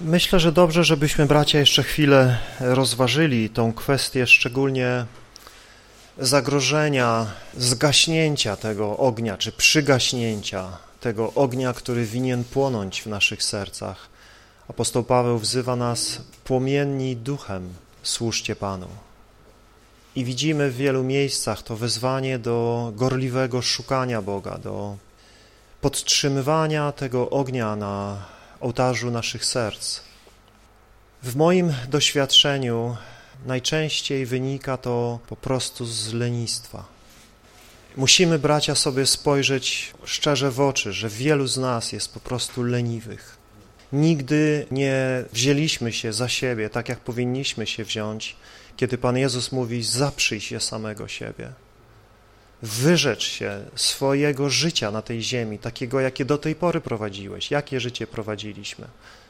Myślę, że dobrze, żebyśmy bracia jeszcze chwilę rozważyli tą kwestię szczególnie zagrożenia, zgaśnięcia tego ognia, czy przygaśnięcia tego ognia, który winien płonąć w naszych sercach. Apostoł Paweł wzywa nas płomienni duchem, służcie Panu. I widzimy w wielu miejscach to wezwanie do gorliwego szukania Boga, do podtrzymywania tego ognia na ołtarzu naszych serc. W moim doświadczeniu najczęściej wynika to po prostu z lenistwa. Musimy, bracia, sobie spojrzeć szczerze w oczy, że wielu z nas jest po prostu leniwych. Nigdy nie wzięliśmy się za siebie tak, jak powinniśmy się wziąć, kiedy Pan Jezus mówi, zaprzyj się samego siebie. Wyrzecz się swojego życia na tej ziemi, takiego, jakie do tej pory prowadziłeś. Jakie życie prowadziliśmy?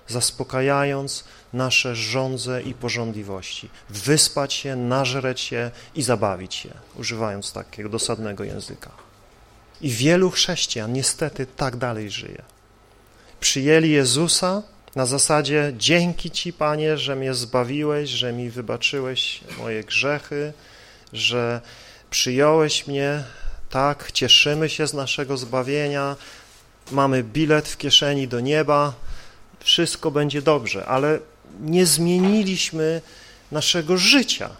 Zaspokajając nasze żądze i pożądliwości. Wyspać się, nażreć się i zabawić się, używając takiego dosadnego języka. I wielu chrześcijan niestety tak dalej żyje. Przyjęli Jezusa na zasadzie dzięki Ci, Panie, że mnie zbawiłeś, że mi wybaczyłeś moje grzechy, że przyjąłeś mnie, tak, cieszymy się z naszego zbawienia, mamy bilet w kieszeni do nieba, wszystko będzie dobrze, ale nie zmieniliśmy naszego życia.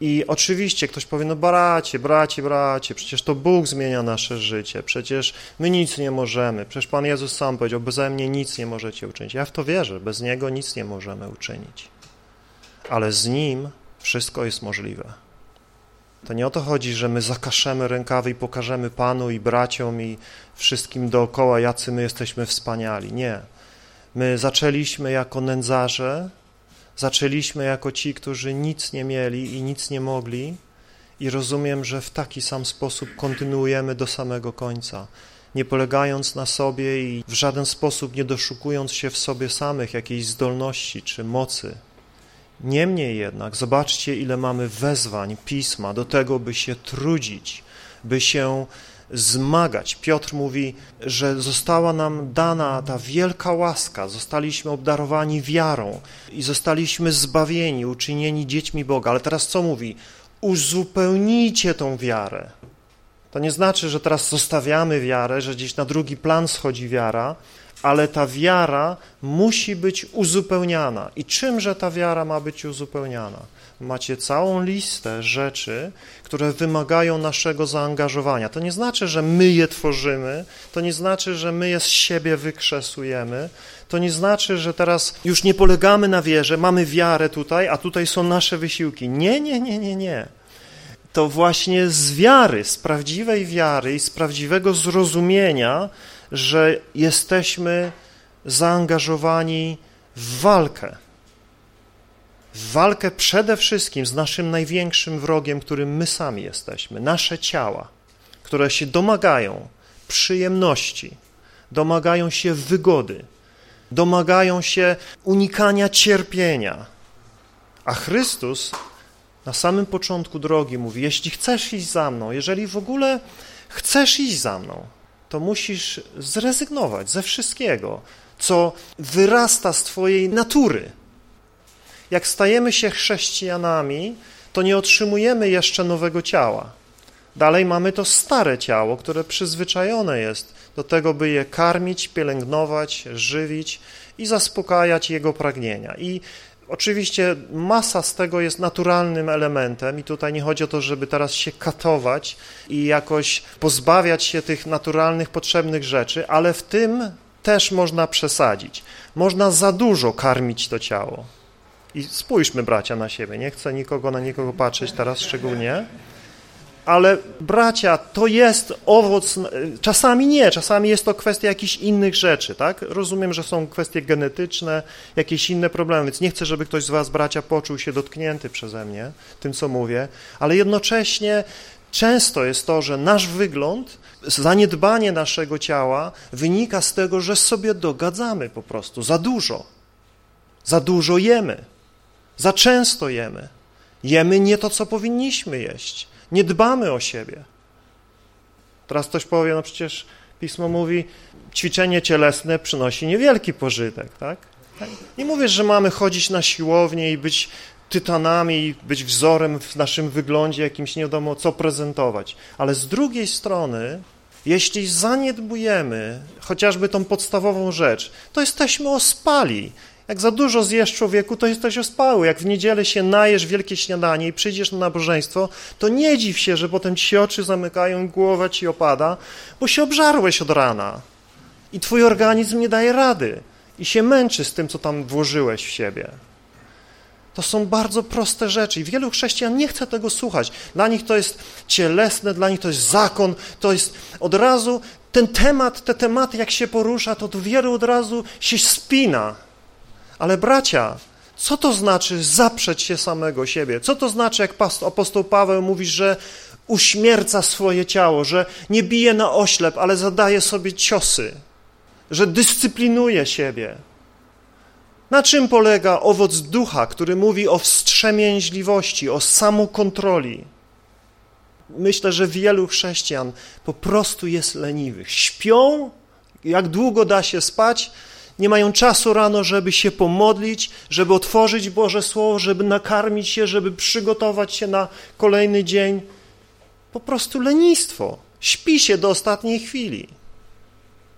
I oczywiście ktoś powie, no bracie, bracie, bracie, przecież to Bóg zmienia nasze życie, przecież my nic nie możemy, przecież Pan Jezus sam powiedział, beze mnie nic nie możecie uczynić. Ja w to wierzę, bez Niego nic nie możemy uczynić, ale z Nim wszystko jest możliwe. To nie o to chodzi, że my zakaszemy rękawy i pokażemy Panu i braciom i wszystkim dookoła, jacy my jesteśmy wspaniali. Nie. My zaczęliśmy jako nędzarze, zaczęliśmy jako ci, którzy nic nie mieli i nic nie mogli i rozumiem, że w taki sam sposób kontynuujemy do samego końca, nie polegając na sobie i w żaden sposób nie doszukując się w sobie samych jakiejś zdolności czy mocy, Niemniej jednak, zobaczcie, ile mamy wezwań Pisma do tego, by się trudzić, by się zmagać. Piotr mówi, że została nam dana ta wielka łaska, zostaliśmy obdarowani wiarą i zostaliśmy zbawieni, uczynieni dziećmi Boga. Ale teraz co mówi? Uzupełnijcie tą wiarę. To nie znaczy, że teraz zostawiamy wiarę, że gdzieś na drugi plan schodzi wiara, ale ta wiara musi być uzupełniana. I czymże ta wiara ma być uzupełniana? Macie całą listę rzeczy, które wymagają naszego zaangażowania. To nie znaczy, że my je tworzymy, to nie znaczy, że my je z siebie wykrzesujemy, to nie znaczy, że teraz już nie polegamy na wierze, mamy wiarę tutaj, a tutaj są nasze wysiłki. Nie, nie, nie, nie, nie. To właśnie z wiary, z prawdziwej wiary i z prawdziwego zrozumienia że jesteśmy zaangażowani w walkę. W walkę przede wszystkim z naszym największym wrogiem, którym my sami jesteśmy, nasze ciała, które się domagają przyjemności, domagają się wygody, domagają się unikania cierpienia. A Chrystus na samym początku drogi mówi, jeśli chcesz iść za mną, jeżeli w ogóle chcesz iść za mną, to musisz zrezygnować ze wszystkiego, co wyrasta z twojej natury. Jak stajemy się chrześcijanami, to nie otrzymujemy jeszcze nowego ciała. Dalej mamy to stare ciało, które przyzwyczajone jest do tego, by je karmić, pielęgnować, żywić i zaspokajać jego pragnienia. I Oczywiście masa z tego jest naturalnym elementem i tutaj nie chodzi o to, żeby teraz się katować i jakoś pozbawiać się tych naturalnych, potrzebnych rzeczy, ale w tym też można przesadzić. Można za dużo karmić to ciało. I spójrzmy, bracia, na siebie. Nie chcę nikogo na nikogo patrzeć teraz szczególnie, ale bracia, to jest owoc, czasami nie, czasami jest to kwestia jakichś innych rzeczy, tak? Rozumiem, że są kwestie genetyczne, jakieś inne problemy, więc nie chcę, żeby ktoś z was, bracia, poczuł się dotknięty przeze mnie, tym co mówię, ale jednocześnie często jest to, że nasz wygląd, zaniedbanie naszego ciała wynika z tego, że sobie dogadzamy po prostu. Za dużo, za dużo jemy, za często jemy, jemy nie to, co powinniśmy jeść, nie dbamy o siebie. Teraz ktoś powie, no przecież Pismo mówi, ćwiczenie cielesne przynosi niewielki pożytek, tak? Nie mówię, że mamy chodzić na siłownię i być tytanami, być wzorem w naszym wyglądzie, jakimś nie wiadomo co prezentować. Ale z drugiej strony, jeśli zaniedbujemy chociażby tą podstawową rzecz, to jesteśmy ospali. Jak za dużo zjesz człowieku, to jesteś ospały. Jak w niedzielę się najesz wielkie śniadanie i przyjdziesz na nabożeństwo, to nie dziw się, że potem ci się oczy zamykają głowa ci opada, bo się obżarłeś od rana. I twój organizm nie daje rady. I się męczy z tym, co tam włożyłeś w siebie. To są bardzo proste rzeczy i wielu chrześcijan nie chce tego słuchać. Dla nich to jest cielesne, dla nich to jest zakon, to jest od razu ten temat, te tematy jak się porusza, to wielu od razu się spina. Ale bracia, co to znaczy zaprzeć się samego siebie? Co to znaczy, jak apostoł Paweł mówi, że uśmierca swoje ciało, że nie bije na oślep, ale zadaje sobie ciosy, że dyscyplinuje siebie? Na czym polega owoc ducha, który mówi o wstrzemięźliwości, o samokontroli? Myślę, że wielu chrześcijan po prostu jest leniwych. Śpią, jak długo da się spać, nie mają czasu rano, żeby się pomodlić, żeby otworzyć Boże Słowo, żeby nakarmić się, żeby przygotować się na kolejny dzień. Po prostu lenistwo. Śpi się do ostatniej chwili.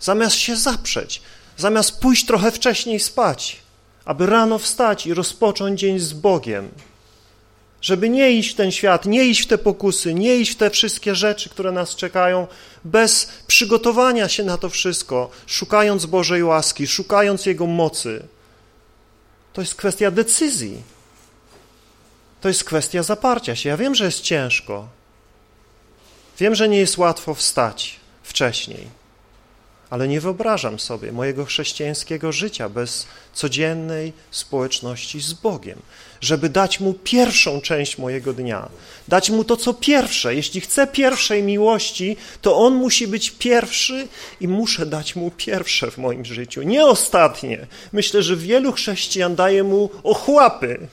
Zamiast się zaprzeć, zamiast pójść trochę wcześniej spać, aby rano wstać i rozpocząć dzień z Bogiem. Żeby nie iść w ten świat, nie iść w te pokusy, nie iść w te wszystkie rzeczy, które nas czekają, bez przygotowania się na to wszystko, szukając Bożej łaski, szukając Jego mocy. To jest kwestia decyzji. To jest kwestia zaparcia się. Ja wiem, że jest ciężko. Wiem, że nie jest łatwo wstać wcześniej ale nie wyobrażam sobie mojego chrześcijańskiego życia bez codziennej społeczności z Bogiem, żeby dać Mu pierwszą część mojego dnia, dać Mu to, co pierwsze. Jeśli chcę pierwszej miłości, to On musi być pierwszy i muszę dać Mu pierwsze w moim życiu, nie ostatnie. Myślę, że wielu chrześcijan daje Mu ochłapy,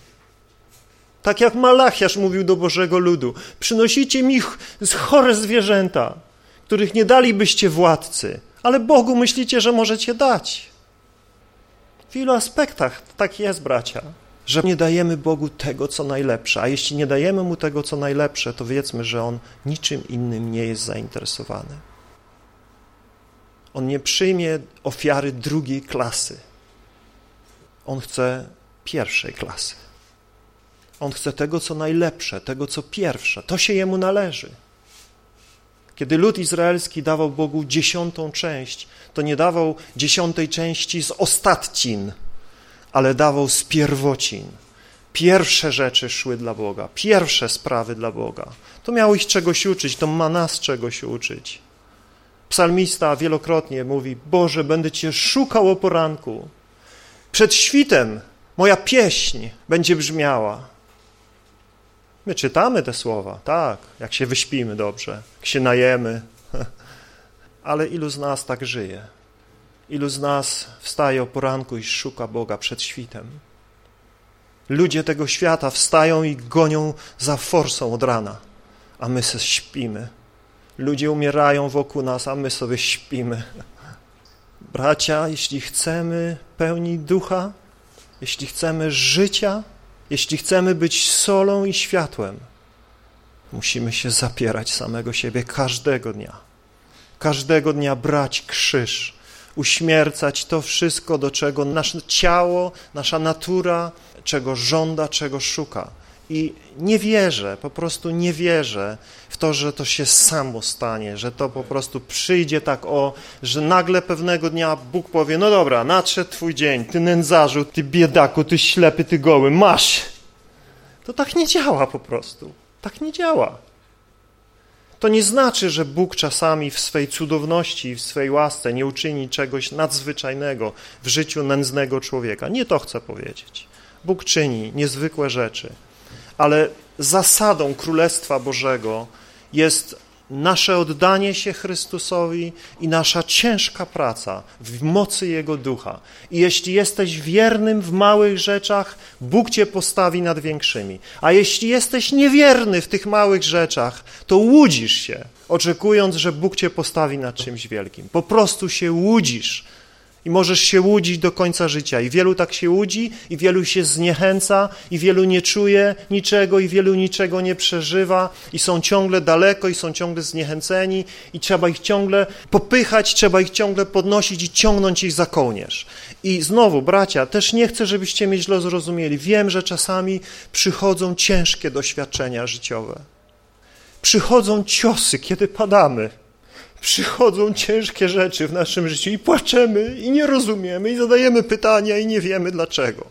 tak jak Malachiasz mówił do Bożego Ludu, przynosicie mi chore zwierzęta, których nie dalibyście władcy, ale Bogu myślicie, że możecie dać. W wielu aspektach tak jest, bracia, że nie dajemy Bogu tego, co najlepsze, a jeśli nie dajemy Mu tego, co najlepsze, to wiedzmy, że On niczym innym nie jest zainteresowany. On nie przyjmie ofiary drugiej klasy. On chce pierwszej klasy. On chce tego, co najlepsze, tego, co pierwsze. To się Jemu należy. Kiedy lud izraelski dawał Bogu dziesiątą część, to nie dawał dziesiątej części z ostatcin, ale dawał z pierwocin. Pierwsze rzeczy szły dla Boga, pierwsze sprawy dla Boga. To miało ich czegoś uczyć, to ma nas czegoś uczyć. Psalmista wielokrotnie mówi, Boże, będę Cię szukał o poranku. Przed świtem moja pieśń będzie brzmiała. My czytamy te słowa, tak, jak się wyśpimy dobrze, jak się najemy, ale ilu z nas tak żyje? Ilu z nas wstaje o poranku i szuka Boga przed świtem? Ludzie tego świata wstają i gonią za forsą od rana, a my sobie śpimy. Ludzie umierają wokół nas, a my sobie śpimy. Bracia, jeśli chcemy pełni ducha, jeśli chcemy życia, jeśli chcemy być solą i światłem, musimy się zapierać samego siebie każdego dnia. Każdego dnia brać krzyż, uśmiercać to wszystko, do czego nasze ciało, nasza natura, czego żąda, czego szuka. I nie wierzę, po prostu nie wierzę w to, że to się samo stanie, że to po prostu przyjdzie tak o, że nagle pewnego dnia Bóg powie, no dobra, nadszedł twój dzień, ty nędzarzu, ty biedaku, ty ślepy, ty goły, masz. To tak nie działa po prostu. Tak nie działa. To nie znaczy, że Bóg czasami w swej cudowności i w swej łasce nie uczyni czegoś nadzwyczajnego w życiu nędznego człowieka. Nie to chcę powiedzieć. Bóg czyni niezwykłe rzeczy ale zasadą Królestwa Bożego jest nasze oddanie się Chrystusowi i nasza ciężka praca w mocy Jego Ducha. I jeśli jesteś wiernym w małych rzeczach, Bóg cię postawi nad większymi. A jeśli jesteś niewierny w tych małych rzeczach, to łudzisz się, oczekując, że Bóg cię postawi nad czymś wielkim. Po prostu się łudzisz I możesz się łudzić do końca życia. I wielu tak się łudzi, i wielu się zniechęca, i wielu nie czuje niczego, i wielu niczego nie przeżywa, i są ciągle daleko, i są ciągle zniechęceni, i trzeba ich ciągle popychać, trzeba ich ciągle podnosić i ciągnąć ich za kołnierz. I znowu, bracia, też nie chcę, żebyście mnie źle zrozumieli. Wiem, że czasami przychodzą ciężkie doświadczenia życiowe. Przychodzą ciosy, kiedy padamy przychodzą ciężkie rzeczy w naszym życiu i płaczemy i nie rozumiemy i zadajemy pytania i nie wiemy dlaczego.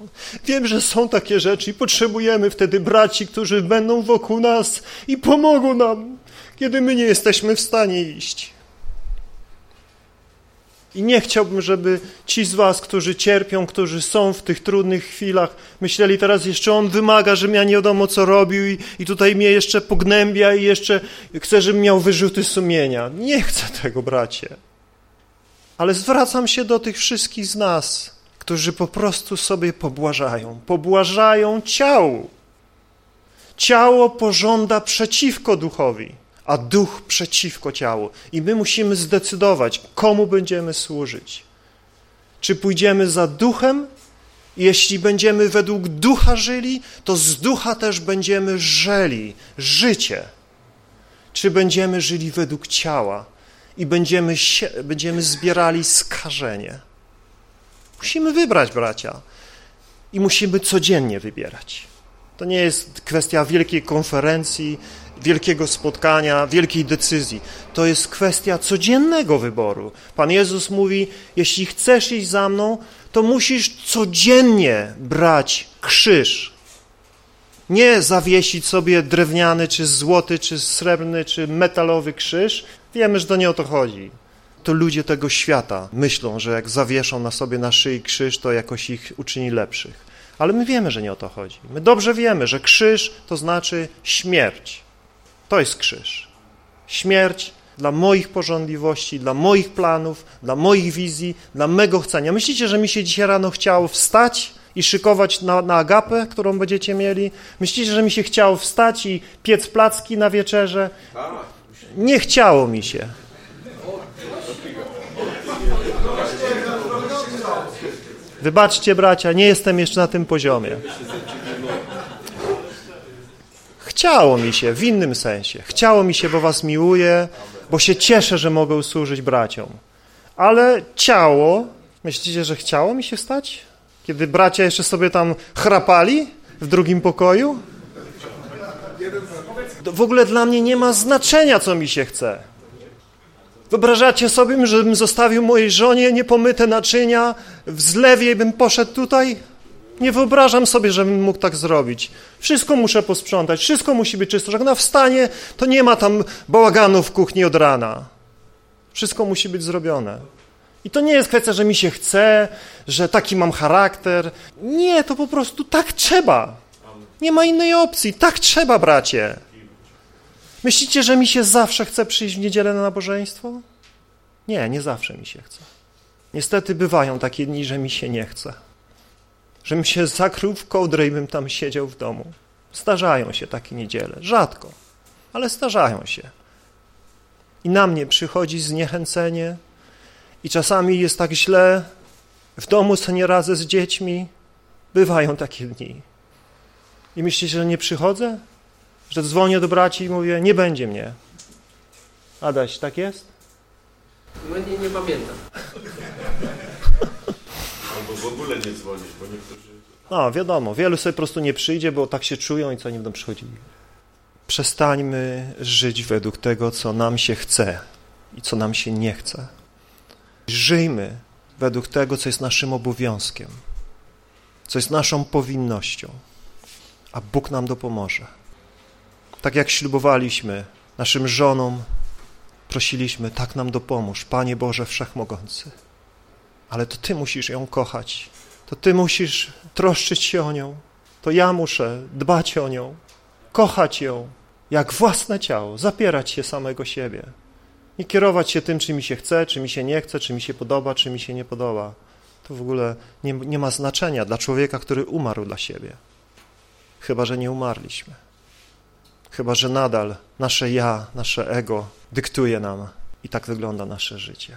Wiem, że są takie rzeczy i potrzebujemy wtedy braci, którzy będą wokół nas i pomogą nam, kiedy my nie jesteśmy w stanie iść. I nie chciałbym, żeby ci z was, którzy cierpią, którzy są w tych trudnych chwilach, myśleli teraz jeszcze on wymaga, żebym ja nie wiadomo co robił i, i tutaj mnie jeszcze pognębia i jeszcze chce, żebym miał wyrzuty sumienia. Nie chcę tego, bracie. Ale zwracam się do tych wszystkich z nas, którzy po prostu sobie pobłażają. Pobłażają ciału. Ciało pożąda przeciwko duchowi a duch przeciwko ciału. I my musimy zdecydować, komu będziemy służyć. Czy pójdziemy za duchem? Jeśli będziemy według ducha żyli, to z ducha też będziemy żyli, życie. Czy będziemy żyli według ciała i będziemy, się, będziemy zbierali skażenie. Musimy wybrać, bracia. I musimy codziennie wybierać. To nie jest kwestia wielkiej konferencji, wielkiego spotkania, wielkiej decyzji. To jest kwestia codziennego wyboru. Pan Jezus mówi, jeśli chcesz iść za mną, to musisz codziennie brać krzyż. Nie zawiesić sobie drewniany, czy złoty, czy srebrny, czy metalowy krzyż. Wiemy, że to nie o to chodzi. To ludzie tego świata myślą, że jak zawieszą na sobie na szyi krzyż, to jakoś ich uczyni lepszych. Ale my wiemy, że nie o to chodzi. My dobrze wiemy, że krzyż to znaczy śmierć. To jest krzyż. Śmierć dla moich porządliwości, dla moich planów, dla moich wizji, dla mego chcenia. Myślicie, że mi się dzisiaj rano chciało wstać i szykować na, na agapę, którą będziecie mieli? Myślicie, że mi się chciało wstać i piec placki na wieczerze? Nie chciało mi się. Wybaczcie, bracia, nie jestem jeszcze na tym poziomie. Chciało mi się, w innym sensie. Chciało mi się, bo was miłuję, bo się cieszę, że mogę służyć braciom. Ale ciało, myślicie, że chciało mi się stać? Kiedy bracia jeszcze sobie tam chrapali w drugim pokoju? W ogóle dla mnie nie ma znaczenia, co mi się chce. Wyobrażacie sobie, żebym zostawił mojej żonie niepomyte naczynia w zlewie i bym poszedł tutaj? Nie wyobrażam sobie, żebym mógł tak zrobić. Wszystko muszę posprzątać, wszystko musi być czysto. Jak ona wstanie, to nie ma tam bałaganu w kuchni od rana. Wszystko musi być zrobione. I to nie jest kwestia, że mi się chce, że taki mam charakter. Nie, to po prostu tak trzeba. Nie ma innej opcji. Tak trzeba, bracie. Myślicie, że mi się zawsze chce przyjść w niedzielę na nabożeństwo? Nie, nie zawsze mi się chce. Niestety bywają takie dni, że mi się nie chce żebym się zakrył w kołdrę i bym tam siedział w domu. Starzają się takie niedziele, rzadko, ale starzają się. I na mnie przychodzi zniechęcenie i czasami jest tak źle, w domu co nie radzę z dziećmi, bywają takie dni. I myślicie, że nie przychodzę? Że dzwonię do braci i mówię, nie będzie mnie. Adaś, tak jest? No nie, nie pamiętam w ogóle nie dzwonić, bo niektórzy... No, wiadomo, wielu sobie po prostu nie przyjdzie, bo tak się czują i co nie będą przychodzili. Przestańmy żyć według tego, co nam się chce i co nam się nie chce. Żyjmy według tego, co jest naszym obowiązkiem, co jest naszą powinnością, a Bóg nam dopomoże. Tak jak ślubowaliśmy naszym żonom, prosiliśmy, tak nam dopomóż, Panie Boże Wszechmogący ale to Ty musisz ją kochać, to Ty musisz troszczyć się o nią, to ja muszę dbać o nią, kochać ją jak własne ciało, zapierać się samego siebie. Nie kierować się tym, czy mi się chce, czy mi się nie chce, czy mi się podoba, czy mi się nie podoba. To w ogóle nie, nie ma znaczenia dla człowieka, który umarł dla siebie. Chyba, że nie umarliśmy. Chyba, że nadal nasze ja, nasze ego dyktuje nam i tak wygląda nasze życie.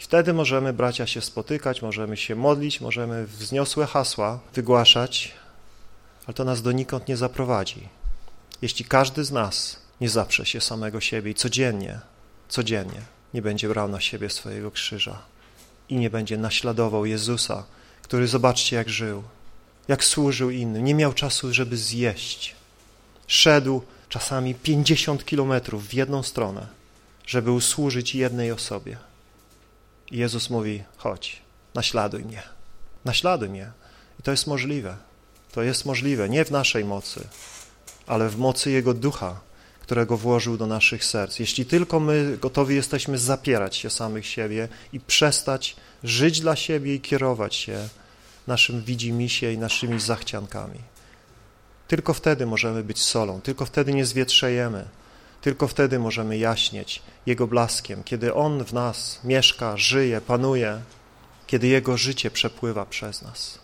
I wtedy możemy, bracia, się spotykać, możemy się modlić, możemy wzniosłe hasła wygłaszać, ale to nas donikąd nie zaprowadzi. Jeśli każdy z nas nie zaprze się samego siebie i codziennie, codziennie nie będzie brał na siebie swojego krzyża i nie będzie naśladował Jezusa, który zobaczcie jak żył, jak służył innym, nie miał czasu, żeby zjeść. Szedł czasami 50 kilometrów w jedną stronę, żeby usłużyć jednej osobie. I Jezus mówi, chodź, naśladuj mnie, naśladuj mnie. I to jest możliwe. To jest możliwe nie w naszej mocy, ale w mocy Jego Ducha, którego włożył do naszych serc. Jeśli tylko my gotowi jesteśmy zapierać się samych siebie i przestać żyć dla siebie i kierować się naszym widzimisię i naszymi zachciankami. Tylko wtedy możemy być solą, tylko wtedy nie zwietrzejemy, tylko wtedy możemy jaśnieć Jego blaskiem, kiedy On w nas mieszka, żyje, panuje, kiedy Jego życie przepływa przez nas.